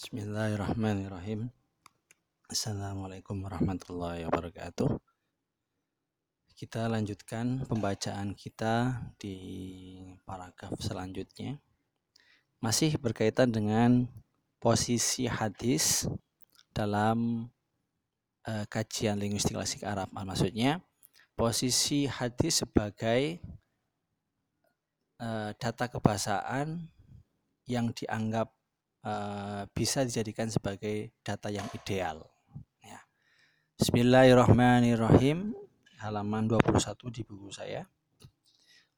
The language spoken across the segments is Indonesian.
Bismillahirrahmanirrahim. Assalamualaikum warahmatullahi wabarakatuh. Kita lanjutkan pembacaan kita di paragraf selanjutnya. Masih berkaitan dengan posisi hadis dalam uh, kajian linguistik klasik Arab. Maksudnya posisi hadis sebagai uh, data kebahasaan yang dianggap uh, bisa dijadikan sebagai data yang ideal. Ya. Bismillahirrahmanirrahim. Halaman 21 di buku saya.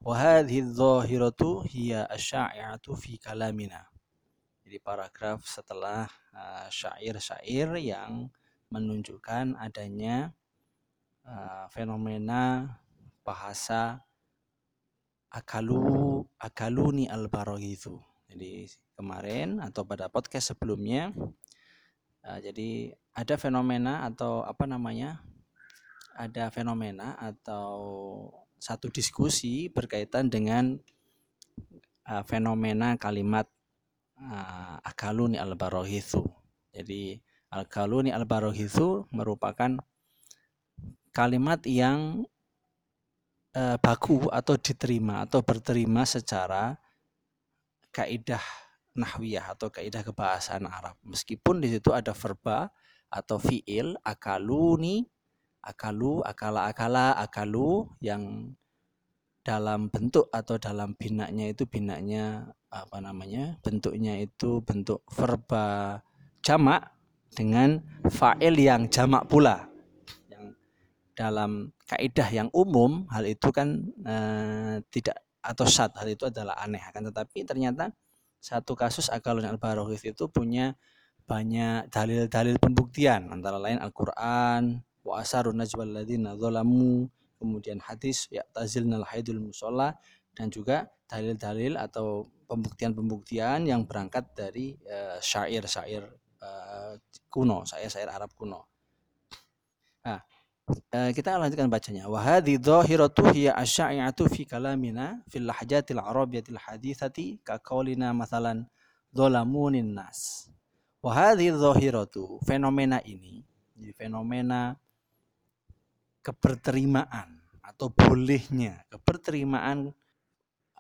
Wahadhi dhahiratu hiya asya'atu fi kalamina. Jadi paragraf setelah uh, syair-syair yang menunjukkan adanya uh, fenomena bahasa akalu akaluni al itu. Jadi kemarin atau pada podcast sebelumnya. Uh, jadi ada fenomena atau apa namanya? Ada fenomena atau satu diskusi berkaitan dengan uh, fenomena kalimat uh, akaluni al barohithu. Jadi al-kaluni al barohithu merupakan kalimat yang uh, baku atau diterima atau berterima secara kaidah nahwiyah atau kaidah kebahasaan Arab. Meskipun di situ ada verba atau fiil akaluni, akalu, akala, akala, akalu yang dalam bentuk atau dalam binaknya itu binaknya apa namanya bentuknya itu bentuk verba jamak dengan fa'il yang jamak pula yang dalam kaidah yang umum hal itu kan eh, tidak atau syad hal itu adalah aneh akan tetapi ternyata satu kasus akalun al barohis itu punya banyak dalil-dalil pembuktian antara lain Al-Qur'an wa asarun najwal ladina zalamu kemudian hadis ya tazilnal haidul musola dan juga dalil-dalil atau pembuktian-pembuktian yang berangkat dari uh, syair-syair uh, kuno, syair-syair Arab kuno. Nah, uh, kita lanjutkan bacanya. Wa hadhi dhahiratu hiya asy'atu fi kalamina fil lahjatil arabiyatil hadithati ka qaulina masalan dhalamunin nas. Wa hadhi dhahiratu fenomena ini jadi fenomena keperterimaan atau bolehnya keperterimaan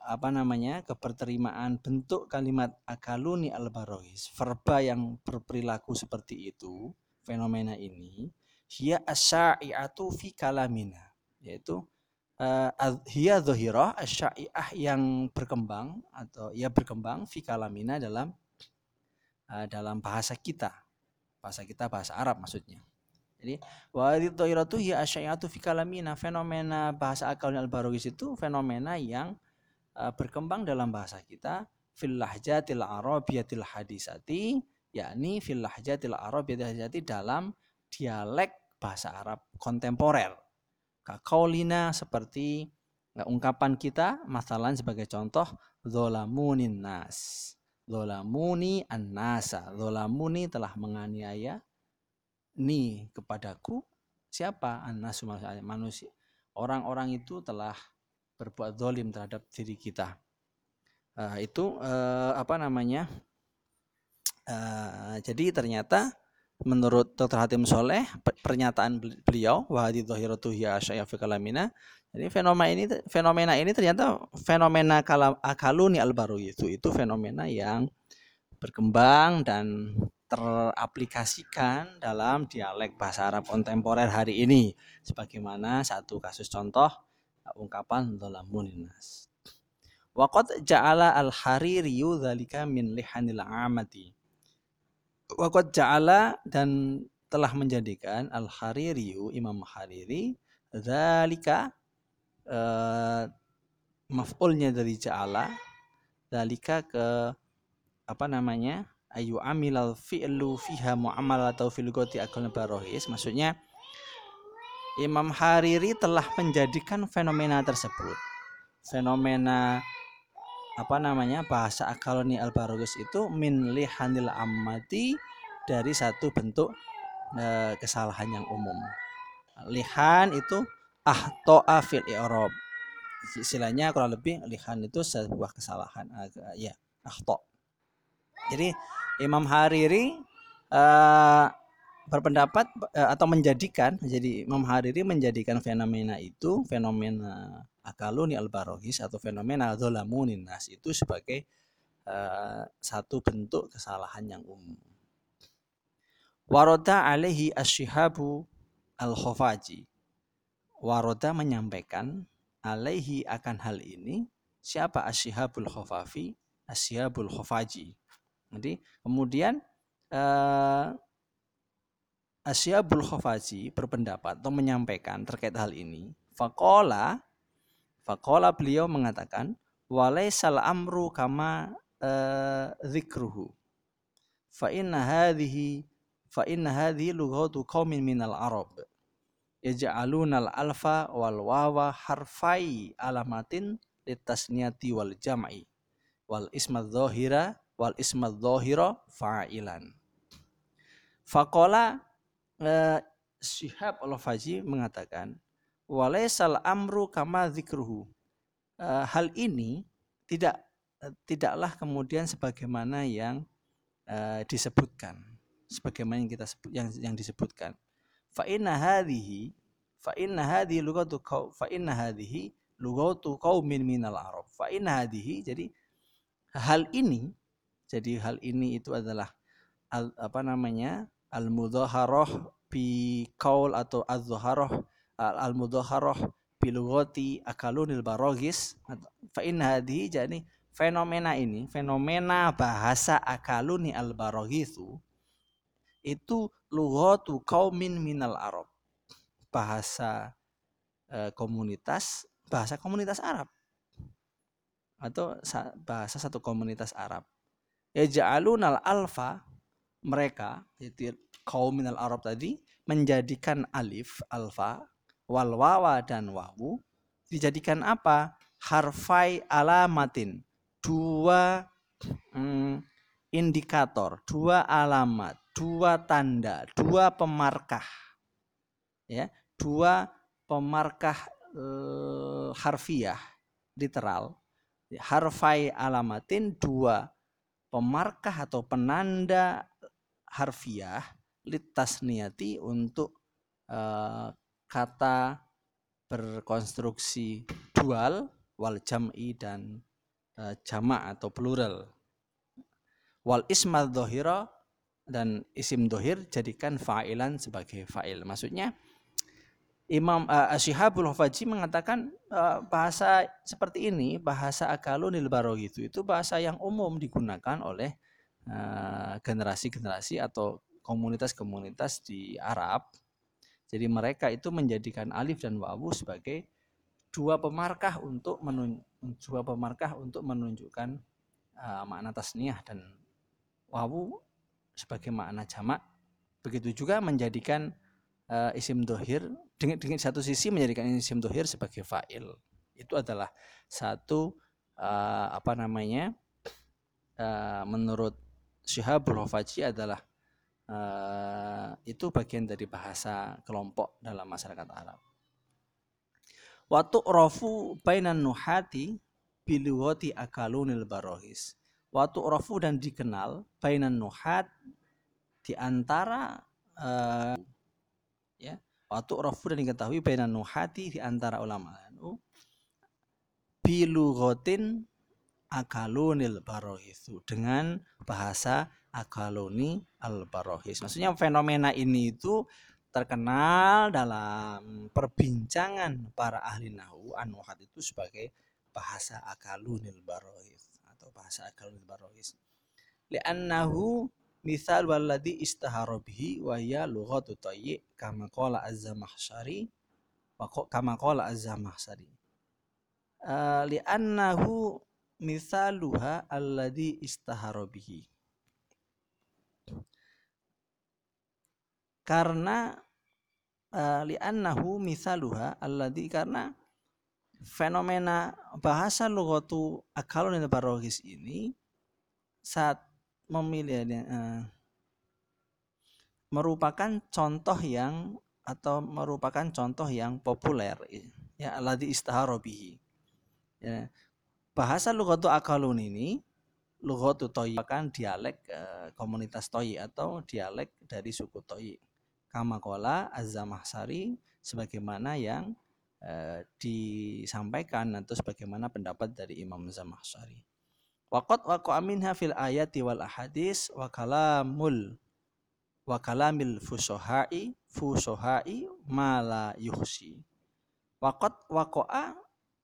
apa namanya keperterimaan bentuk kalimat akaluni al verba yang berperilaku seperti itu fenomena ini hiya asyai'atu fi kalamina. Yaitu uh, hiya dhahirah asyai'ah yang berkembang atau ya berkembang fi kalamina dalam uh, dalam bahasa kita. Bahasa kita bahasa Arab maksudnya. Jadi wa dhahiratu hiya asyai'atu fi kalamina. Fenomena bahasa akal al barogis itu fenomena yang uh, berkembang dalam bahasa kita fil lahjatil arabiyatil hadisati yakni fil lahjatil arabiyatil hadisati dalam dialek bahasa Arab kontemporer. Kakaulina seperti ungkapan kita, masalah sebagai contoh, zolamunin nas. Zolamuni an-nasa. Zolamuni telah menganiaya ni kepadaku. Siapa? An-nasu manusia. Orang-orang itu telah berbuat zolim terhadap diri kita. Uh, itu uh, apa namanya? Uh, jadi ternyata menurut Dr. Hatim Soleh pernyataan beliau wahadi dhahiratu hiya kalamina. Jadi fenomena ini fenomena ini ternyata fenomena kalam akaluni albaru itu itu fenomena yang berkembang dan teraplikasikan dalam dialek bahasa Arab kontemporer hari ini. Sebagaimana satu kasus contoh ungkapan dhalamuninas Waqad ja'ala al-hariri dzalika min lihanil amati Waqad ja'ala dan telah menjadikan Al-Haririyu Imam Hariri zalika uh, maf'ulnya dari ja'ala zalika ke apa namanya ayu amilal fi'lu fiha mu'amal atau fil goti akal barohis. Maksudnya Imam Hariri telah menjadikan fenomena tersebut. Fenomena apa namanya bahasa akaloni al barogus itu min lihanil ammati dari satu bentuk e, kesalahan yang umum. Lihan itu ahto'a fil i'rab. Istilahnya kurang lebih lihan itu sebuah kesalahan. ya, ahto. Jadi Imam Hariri uh, berpendapat atau menjadikan jadi Imam Hariri menjadikan fenomena itu fenomena akaluni al barohis atau fenomena dholamunin nas itu sebagai satu bentuk kesalahan yang umum. Waroda alaihi asyihabu al-khafaji. Waroda menyampaikan alaihi akan hal ini siapa asyihabul khafafi asyihabul khafaji. Jadi kemudian uh, Asyabul Khafaji berpendapat atau menyampaikan terkait hal ini. Fakola, fakola beliau mengatakan, walaisal amru kama uh, zikruhu. Fa inna hadhihi fa inna hadhihi lughatu qaumin minal arab. Yaj'aluna al-alfa wal wawa harfai alamatin litasniyati wal jam'i wal ismad dhahira wal ismad dhahira fa'ilan. Fakola uh, Syihab al-Faji mengatakan walaisal amru kama zikruhu. Uh, hal ini tidak tidaklah kemudian sebagaimana yang disebutkan sebagaimana yang kita yang yang disebutkan. Fa inna hadhihi fa inna hadhihi lughatu fa inna hadhihi lughatu qaumin minal arab. Fa inna hadhihi jadi hal ini jadi hal ini itu adalah al, apa namanya al mudhaharah bi kaul atau az zuharah al mudhaharah bi lughati akalunil barogis. Fa in hadhi jadi fenomena ini fenomena bahasa akaluni al barogisu itu lughatu kaumin minal arab. Bahasa e, komunitas bahasa komunitas Arab. Atau bahasa satu komunitas Arab. Ya ja'alunal alfa mereka itu kaum minal Arab tadi menjadikan alif alfa wal wawa dan wawu. Dijadikan apa? Harfai alamatin. Dua hmm, indikator. Dua alamat dua tanda dua pemarkah. Ya dua pemarkah eh, harfiah literal. Harfai alamatin dua pemarkah atau penanda harfiah litas niati untuk uh, kata berkonstruksi dual wal jam'i dan uh, jama' atau plural. Wal ismal dohiro dan isim dohir jadikan fa'ilan sebagai fa'il maksudnya Imam uh, Asyihabul Hufaji mengatakan uh, bahasa seperti ini, bahasa akalunil itu itu bahasa yang umum digunakan oleh generasi-generasi uh, atau komunitas-komunitas di Arab. Jadi mereka itu menjadikan alif dan wawu sebagai dua pemarkah untuk dua pemarkah untuk menunjukkan uh, makna tasniah dan wawu sebagai makna jamak. Begitu juga menjadikan uh, isim dohir dengan, dengan satu sisi menjadikan isim dohir sebagai fa'il itu adalah satu uh, apa namanya uh, menurut Syihabul Hufaji adalah uh, itu bagian dari bahasa kelompok dalam masyarakat Arab. Waktu rofu bainan nuhati biluwati akalunil barohis. Waktu rofu dan dikenal bainan nuhat di antara uh, ya waktu rafu dan diketahui bainan nuhati di antara ulama nu bilugotin akalunil barohisu dengan bahasa akaluni al barohis. Maksudnya fenomena ini itu terkenal dalam perbincangan para ahli nahu anuhat itu sebagai bahasa akalunil barohis atau bahasa akalunil barohis. Li'annahu misal waladi istahara bihi wa ya lughatu tayyi kama qala az-zamakhsyari wa kama qala az-zamakhsyari uh, li'annahu misaluha alladhi istahara bihi karena uh, li'annahu misaluha alladhi karena fenomena bahasa lughatu akalun barogis ini saat memilih uh, merupakan contoh yang atau merupakan contoh yang populer ya alladzi istahara bihi. Ya. Bahasa lughatu akalun ini lughatu Toyi kan dialek uh, komunitas Toyi atau dialek dari suku Toyi. Kama kola Az-Zamahsari sebagaimana yang uh, disampaikan atau sebagaimana pendapat dari Imam Zamahsari. Waqat waqa minha fil ayati wal ahadis wa kalamul wa kalamil fusohai fusohai mala yuhsi. Waqat waqa'a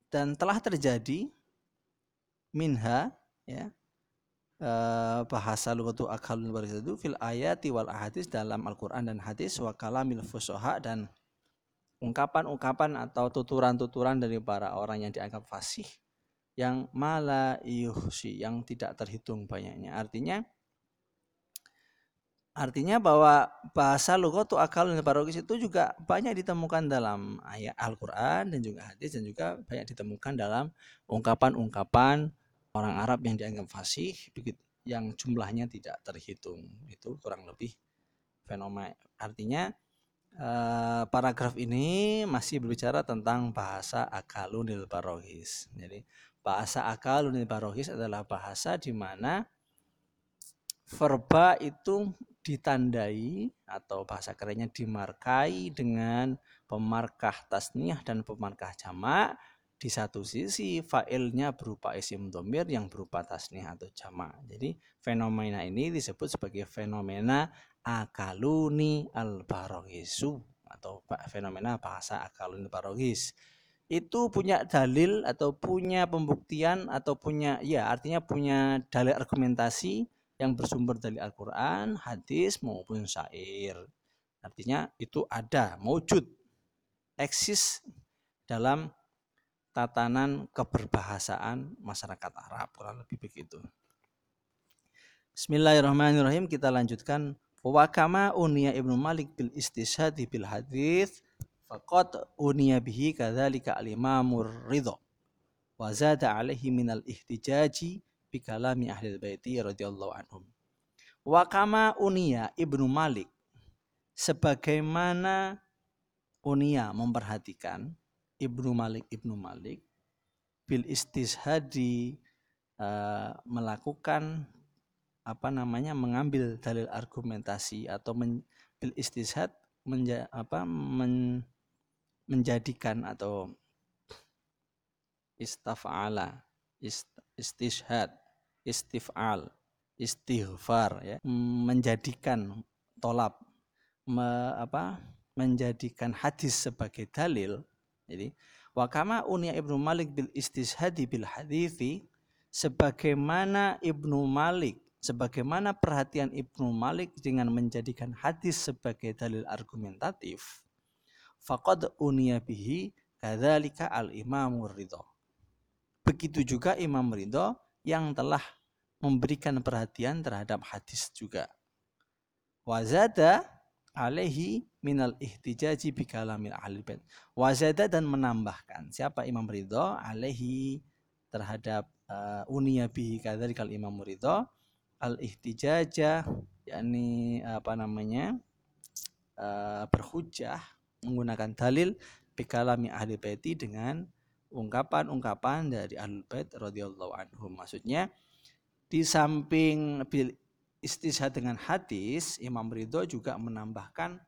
dan telah terjadi minha ya eh, bahasa lughatu akalul baris itu fil ayati wal ahadis dalam Al-Qur'an dan hadis wa kalamil fusoha dan ungkapan-ungkapan atau tuturan-tuturan dari para orang yang dianggap fasih yang mala yuhsi yang tidak terhitung banyaknya. Artinya artinya bahwa bahasa lughatu akal dan parogis itu juga banyak ditemukan dalam ayat Al-Qur'an dan juga hadis dan juga banyak ditemukan dalam ungkapan-ungkapan orang Arab yang dianggap fasih yang jumlahnya tidak terhitung. Itu kurang lebih fenomena artinya Uh, paragraf ini masih berbicara tentang bahasa akalunil parohis. Jadi bahasa akalunil parohis adalah bahasa di mana verba itu ditandai atau bahasa kerennya dimarkai dengan pemarkah tasniah dan pemarkah jamak di satu sisi failnya berupa isim domir yang berupa tasniah atau jamak. Jadi fenomena ini disebut sebagai fenomena akaluni al barogisu atau fenomena bahasa akaluni barogis itu punya dalil atau punya pembuktian atau punya ya artinya punya dalil argumentasi yang bersumber dari Al-Qur'an, hadis maupun syair. Artinya itu ada, wujud, eksis dalam tatanan keberbahasaan masyarakat Arab kurang lebih begitu. Bismillahirrahmanirrahim kita lanjutkan Wa kama unia Ibnu Malik bil istishadi bil hadis faqad unia bihi kadzalika al Imamur Ridha wa zada alaihi minal ihtijaji bi kalami ahli baiti radhiyallahu anhum. Wa kama unia Ibnu Malik sebagaimana unia memperhatikan Ibnu Malik Ibnu Malik bil istishadi uh, melakukan apa namanya mengambil dalil argumentasi atau men, bil istishad menja, apa men, menjadikan atau istafala ist, istishad istifal istighfar ya menjadikan tolap me, apa menjadikan hadis sebagai dalil. Jadi wakama unia ibnu malik bil istishadi bil hadithi sebagaimana ibnu malik sebagaimana perhatian Ibnu Malik dengan menjadikan hadis sebagai dalil argumentatif faqad uniya bihi kadzalika al Imam Ridho. Begitu juga Imam Ridho yang telah memberikan perhatian terhadap hadis juga. Wazada alaihi minal ihtijaji bi kalamil ahli bait. Wazada dan menambahkan siapa Imam Ridho alaihi terhadap uh, uniya bihi kadzalika al Imam Ridho al ihtijaja yakni apa namanya uh, berhujah menggunakan dalil bikalami ahli baiti dengan ungkapan-ungkapan dari ahli bait radhiyallahu anhum. Maksudnya di samping bil istishad dengan hadis Imam Ridho juga menambahkan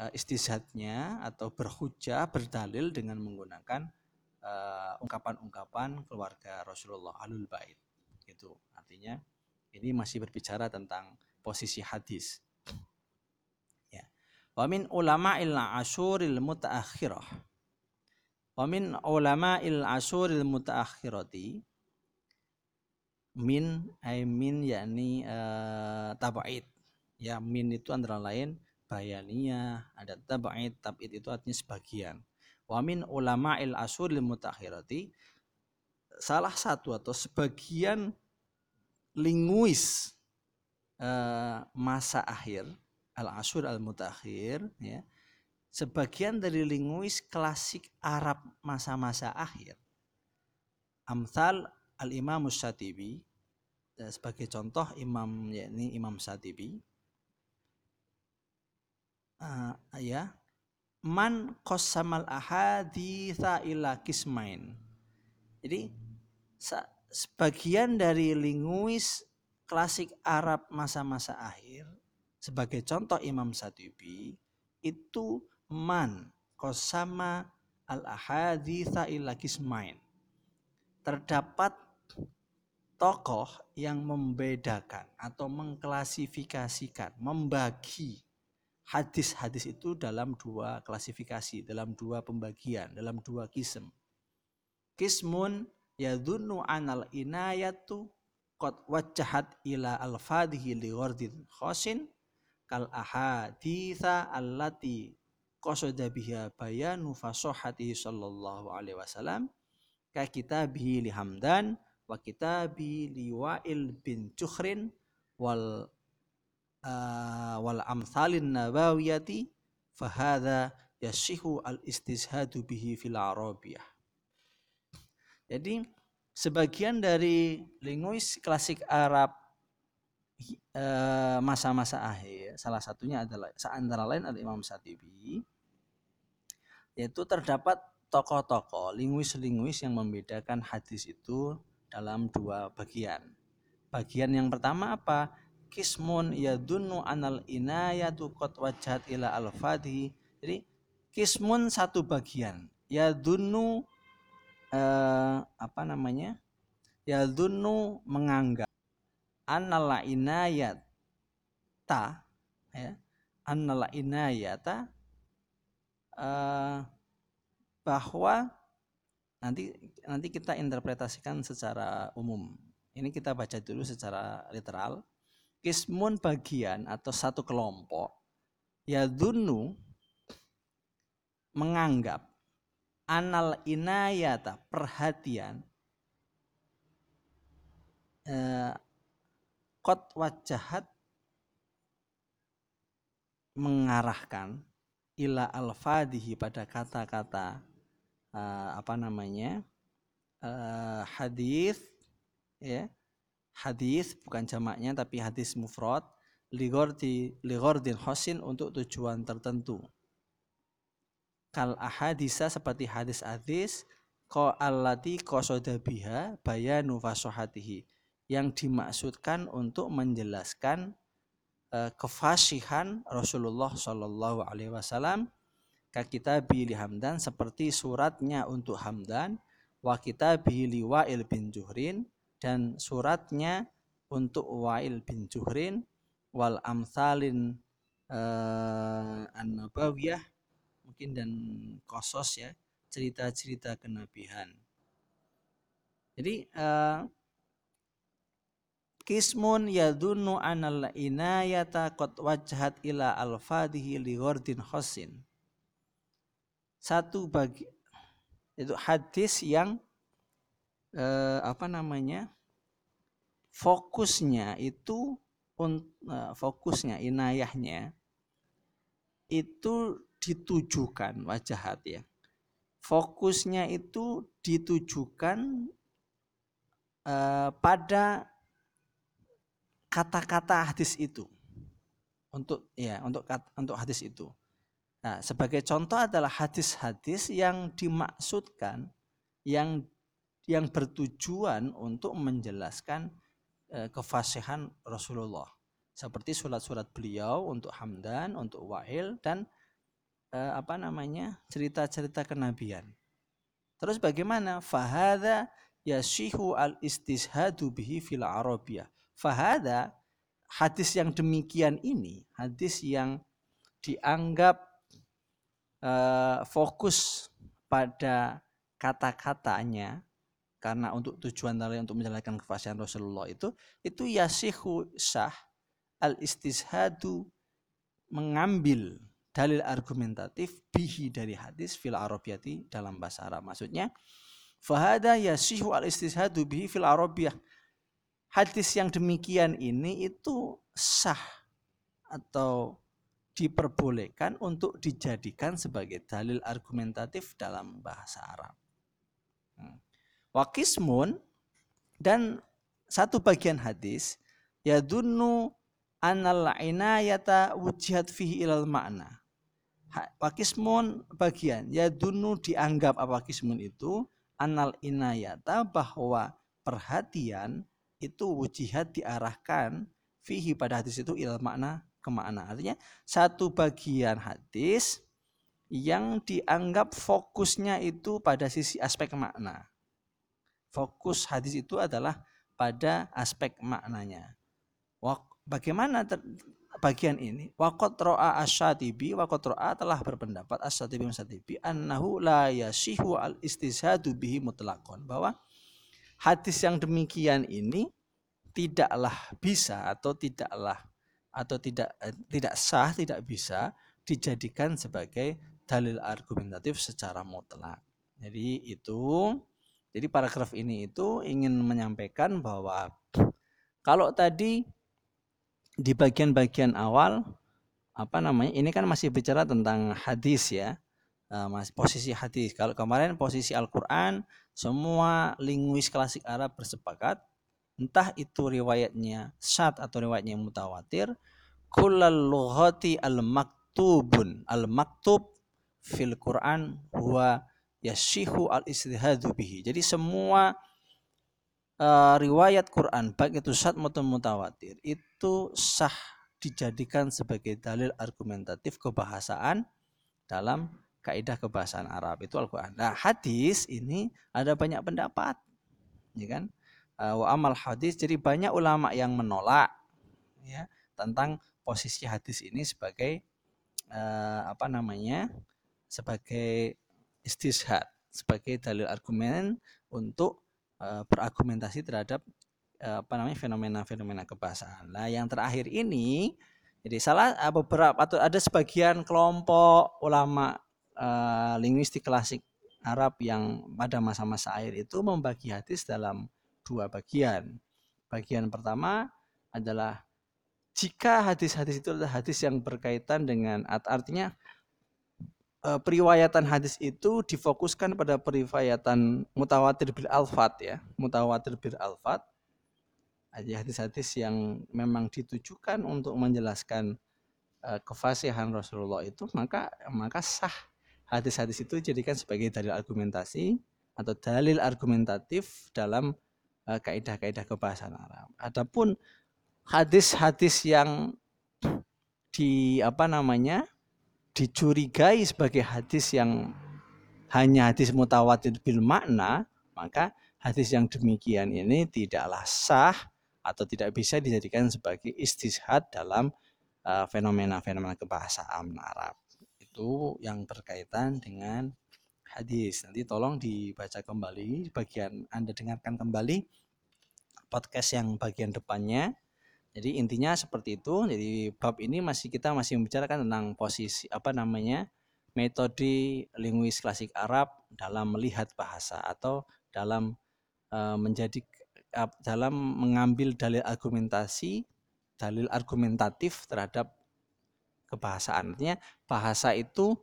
uh, istishadnya atau berhujah berdalil dengan menggunakan ungkapan-ungkapan uh, keluarga Rasulullah alul bait. Itu artinya ini masih berbicara tentang posisi hadis. Ya. Wa min ulama'il asyuril mutaakhirah. Wa min ulama'il asyuril mutaakhirati min ay min yakni uh, tabaid. Ya, min itu antara lain bayaniyah, ada tabaid, tabid itu artinya sebagian. Wa min ulama'il asyuril mutaakhirati salah satu atau sebagian linguis uh, masa akhir al-asur al-mutakhir ya. Sebagian dari linguis klasik Arab masa-masa akhir. Amsal al-imam Satibi ya, sebagai contoh imam yakni Imam Satibi uh, ya man qasamal ahaditha ila kismain. Jadi sebagian dari linguis klasik Arab masa-masa akhir sebagai contoh Imam Satibi itu man kosama al ahaditha ila kismain terdapat tokoh yang membedakan atau mengklasifikasikan membagi hadis-hadis itu dalam dua klasifikasi dalam dua pembagian dalam dua kism. Kismun yadhunnu anal inayatu qad wajjahat ila al-fadhihi li ghardin khosin kal ahaditha allati qasada biha bayanu fasohati sallallahu alaihi wasallam ka kitabihi li hamdan wa kitabi li wa'il bin juhrin wal uh, wal amsalin nabawiyati fahadha yasihu al istishadu bihi fil arabiyah jadi sebagian dari linguis klasik Arab eh, masa-masa akhir, salah satunya adalah antara lain adalah Imam Satibi, yaitu terdapat tokoh-tokoh linguis-linguis yang membedakan hadis itu dalam dua bagian. Bagian yang pertama apa? Kismun yadunnu anal inayatu qad wajhat ila al-fadhi. Jadi kismun satu bagian. Yadunnu eh, apa namanya? Ya dunu menganggap annala inayata ya annala inayata eh, bahwa nanti nanti kita interpretasikan secara umum. Ini kita baca dulu secara literal. Kismun bagian atau satu kelompok ya dunu menganggap anal inayata perhatian eh, kot wajahat mengarahkan ila al-fadihi pada kata-kata eh, apa namanya eh, hadis ya hadis bukan jamaknya tapi hadis mufrad ligordi ligordin hosin untuk tujuan tertentu kal ahadisa seperti hadis-hadis ko allati qasoda biha bayanu fasohatihi yang dimaksudkan untuk menjelaskan uh, kefasihan Rasulullah Shallallahu Alaihi Wasallam kita bilih Hamdan seperti suratnya untuk Hamdan wa kita li Wa'il bin Juhrin dan suratnya untuk Wa'il bin Juhrin wal amsalin uh, an-nabawiyah mungkin dan kosos ya cerita-cerita kenabian. Jadi uh, Kismun yadunu anal inayata qad wajhat ila al-fadihi li ghordin khosin. Satu bagi itu hadis yang eh, apa namanya? fokusnya itu uh, fokusnya inayahnya itu ditujukan wajah hati ya. Fokusnya itu ditujukan uh, pada kata-kata hadis itu. Untuk ya, untuk untuk hadis itu. Nah, sebagai contoh adalah hadis-hadis yang dimaksudkan yang yang bertujuan untuk menjelaskan uh, kefasihan Rasulullah seperti surat-surat beliau untuk Hamdan, untuk Wa'il dan eh, apa namanya cerita-cerita kenabian. Terus bagaimana? Fahada yashihu al istishadu bihi fil arabiyah. Fahada hadis yang demikian ini, hadis yang dianggap eh, fokus pada kata-katanya karena untuk tujuan lain untuk menjalankan kefasihan Rasulullah itu itu yasihu sah al istishadu mengambil dalil argumentatif bihi dari hadis fil arabiyati dalam bahasa Arab. Maksudnya fahada yasihu al istishadu bihi fil arabiyah. Hadis yang demikian ini itu sah atau diperbolehkan untuk dijadikan sebagai dalil argumentatif dalam bahasa Arab. Hmm. Wakismun dan satu bagian hadis yadunnu anal inayata wujihat fihi ilal makna wakismun bagian ya dunu dianggap apa kismun itu anal inayata bahwa perhatian itu wujihat diarahkan fihi pada hadis itu ilal makna ke makna. Artinya satu bagian hadis yang dianggap fokusnya itu pada sisi aspek makna. Fokus hadis itu adalah pada aspek maknanya. Bagaimana bagian ini? Waqat ro'a asyatibi, waqat ro'a telah berpendapat asyatibi asyatibi annahu la yasihu al istishadu bihi mutlakon. Bahwa hadis yang demikian ini tidaklah bisa atau tidaklah atau tidak eh, tidak sah, tidak bisa dijadikan sebagai dalil argumentatif secara mutlak. Jadi itu jadi paragraf ini itu ingin menyampaikan bahwa kalau tadi di bagian-bagian awal apa namanya ini kan masih bicara tentang hadis ya. Eh, mas posisi hadis. Kalau kemarin posisi Al-Quran semua linguis klasik Arab bersepakat entah itu riwayatnya syad atau riwayatnya mutawatir kullal lughati al maktubun al maktub fil Quran huwa yashihu al istihadu bihi. Jadi semua uh, riwayat Quran baik itu syad maupun mutawatir itu sah dijadikan sebagai dalil argumentatif kebahasaan dalam kaidah kebahasaan Arab itu Al-Qur'an. Nah, hadis ini ada banyak pendapat. Ya kan? uh, wa amal hadis jadi banyak ulama yang menolak ya tentang posisi hadis ini sebagai uh, apa namanya sebagai istishad sebagai dalil argumen untuk uh, berargumentasi terhadap uh, apa namanya fenomena-fenomena kebahasaan. Nah, yang terakhir ini jadi salah beberapa atau ada sebagian kelompok ulama uh, linguistik klasik Arab yang pada masa-masa akhir itu membagi hadis dalam dua bagian. Bagian pertama adalah jika hadis-hadis itu adalah hadis yang berkaitan dengan artinya e, periwayatan hadis itu difokuskan pada periwayatan mutawatir bil alfat ya, mutawatir bil alfat. Hadis-hadis yang memang ditujukan untuk menjelaskan e, kefasihan Rasulullah itu maka maka sah hadis-hadis itu dijadikan sebagai dalil argumentasi atau dalil argumentatif dalam uh, kaidah-kaidah kebahasaan Arab. Adapun hadis-hadis yang di apa namanya dicurigai sebagai hadis yang hanya hadis mutawatir bil makna, maka hadis yang demikian ini tidaklah sah atau tidak bisa dijadikan sebagai istishad dalam uh, fenomena-fenomena kebahasaan Arab. Itu yang berkaitan dengan hadis. Nanti tolong dibaca kembali bagian Anda dengarkan kembali podcast yang bagian depannya. Jadi intinya seperti itu. Jadi bab ini masih kita masih membicarakan tentang posisi apa namanya? metode linguis klasik Arab dalam melihat bahasa atau dalam e, menjadi dalam mengambil dalil argumentasi, dalil argumentatif terhadap kebahasaan. Artinya bahasa itu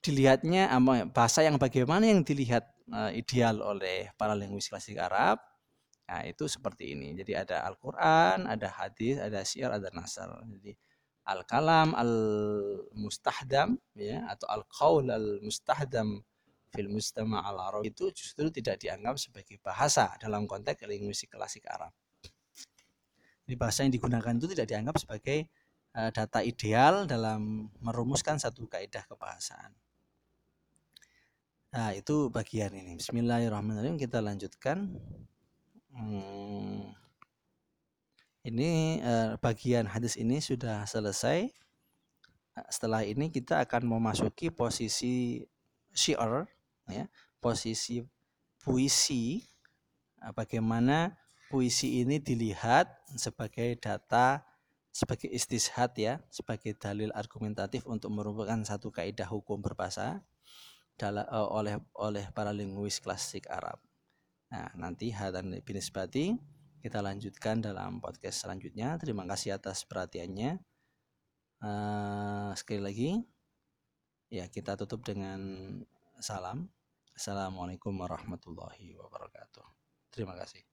dilihatnya bahasa yang bagaimana yang dilihat uh, ideal oleh para linguis klasik Arab. Nah, itu seperti ini. Jadi ada Al-Qur'an, ada hadis, ada syiar, ada nasar. Jadi al-kalam al-mustahdam ya atau al-qaul al-mustahdam fil mustama' al-arab itu justru tidak dianggap sebagai bahasa dalam konteks linguistik klasik Arab. Jadi bahasa yang digunakan itu tidak dianggap sebagai uh, data ideal dalam merumuskan satu kaidah kebahasaan. Nah, itu bagian ini. Bismillahirrahmanirrahim. Kita lanjutkan. Hmm, ini eh, bagian hadis ini sudah selesai. Setelah ini kita akan memasuki posisi syiar, ya, posisi puisi. Nah, bagaimana puisi ini dilihat sebagai data, sebagai istishad ya, sebagai dalil argumentatif untuk merupakan satu kaidah hukum berbahasa uh, oleh oleh para linguis klasik Arab. Nah, nanti hadan binisbati kita lanjutkan dalam podcast selanjutnya. Terima kasih atas perhatiannya. Uh, sekali lagi, ya kita tutup dengan salam. Assalamualaikum warahmatullahi wabarakatuh. Terima kasih.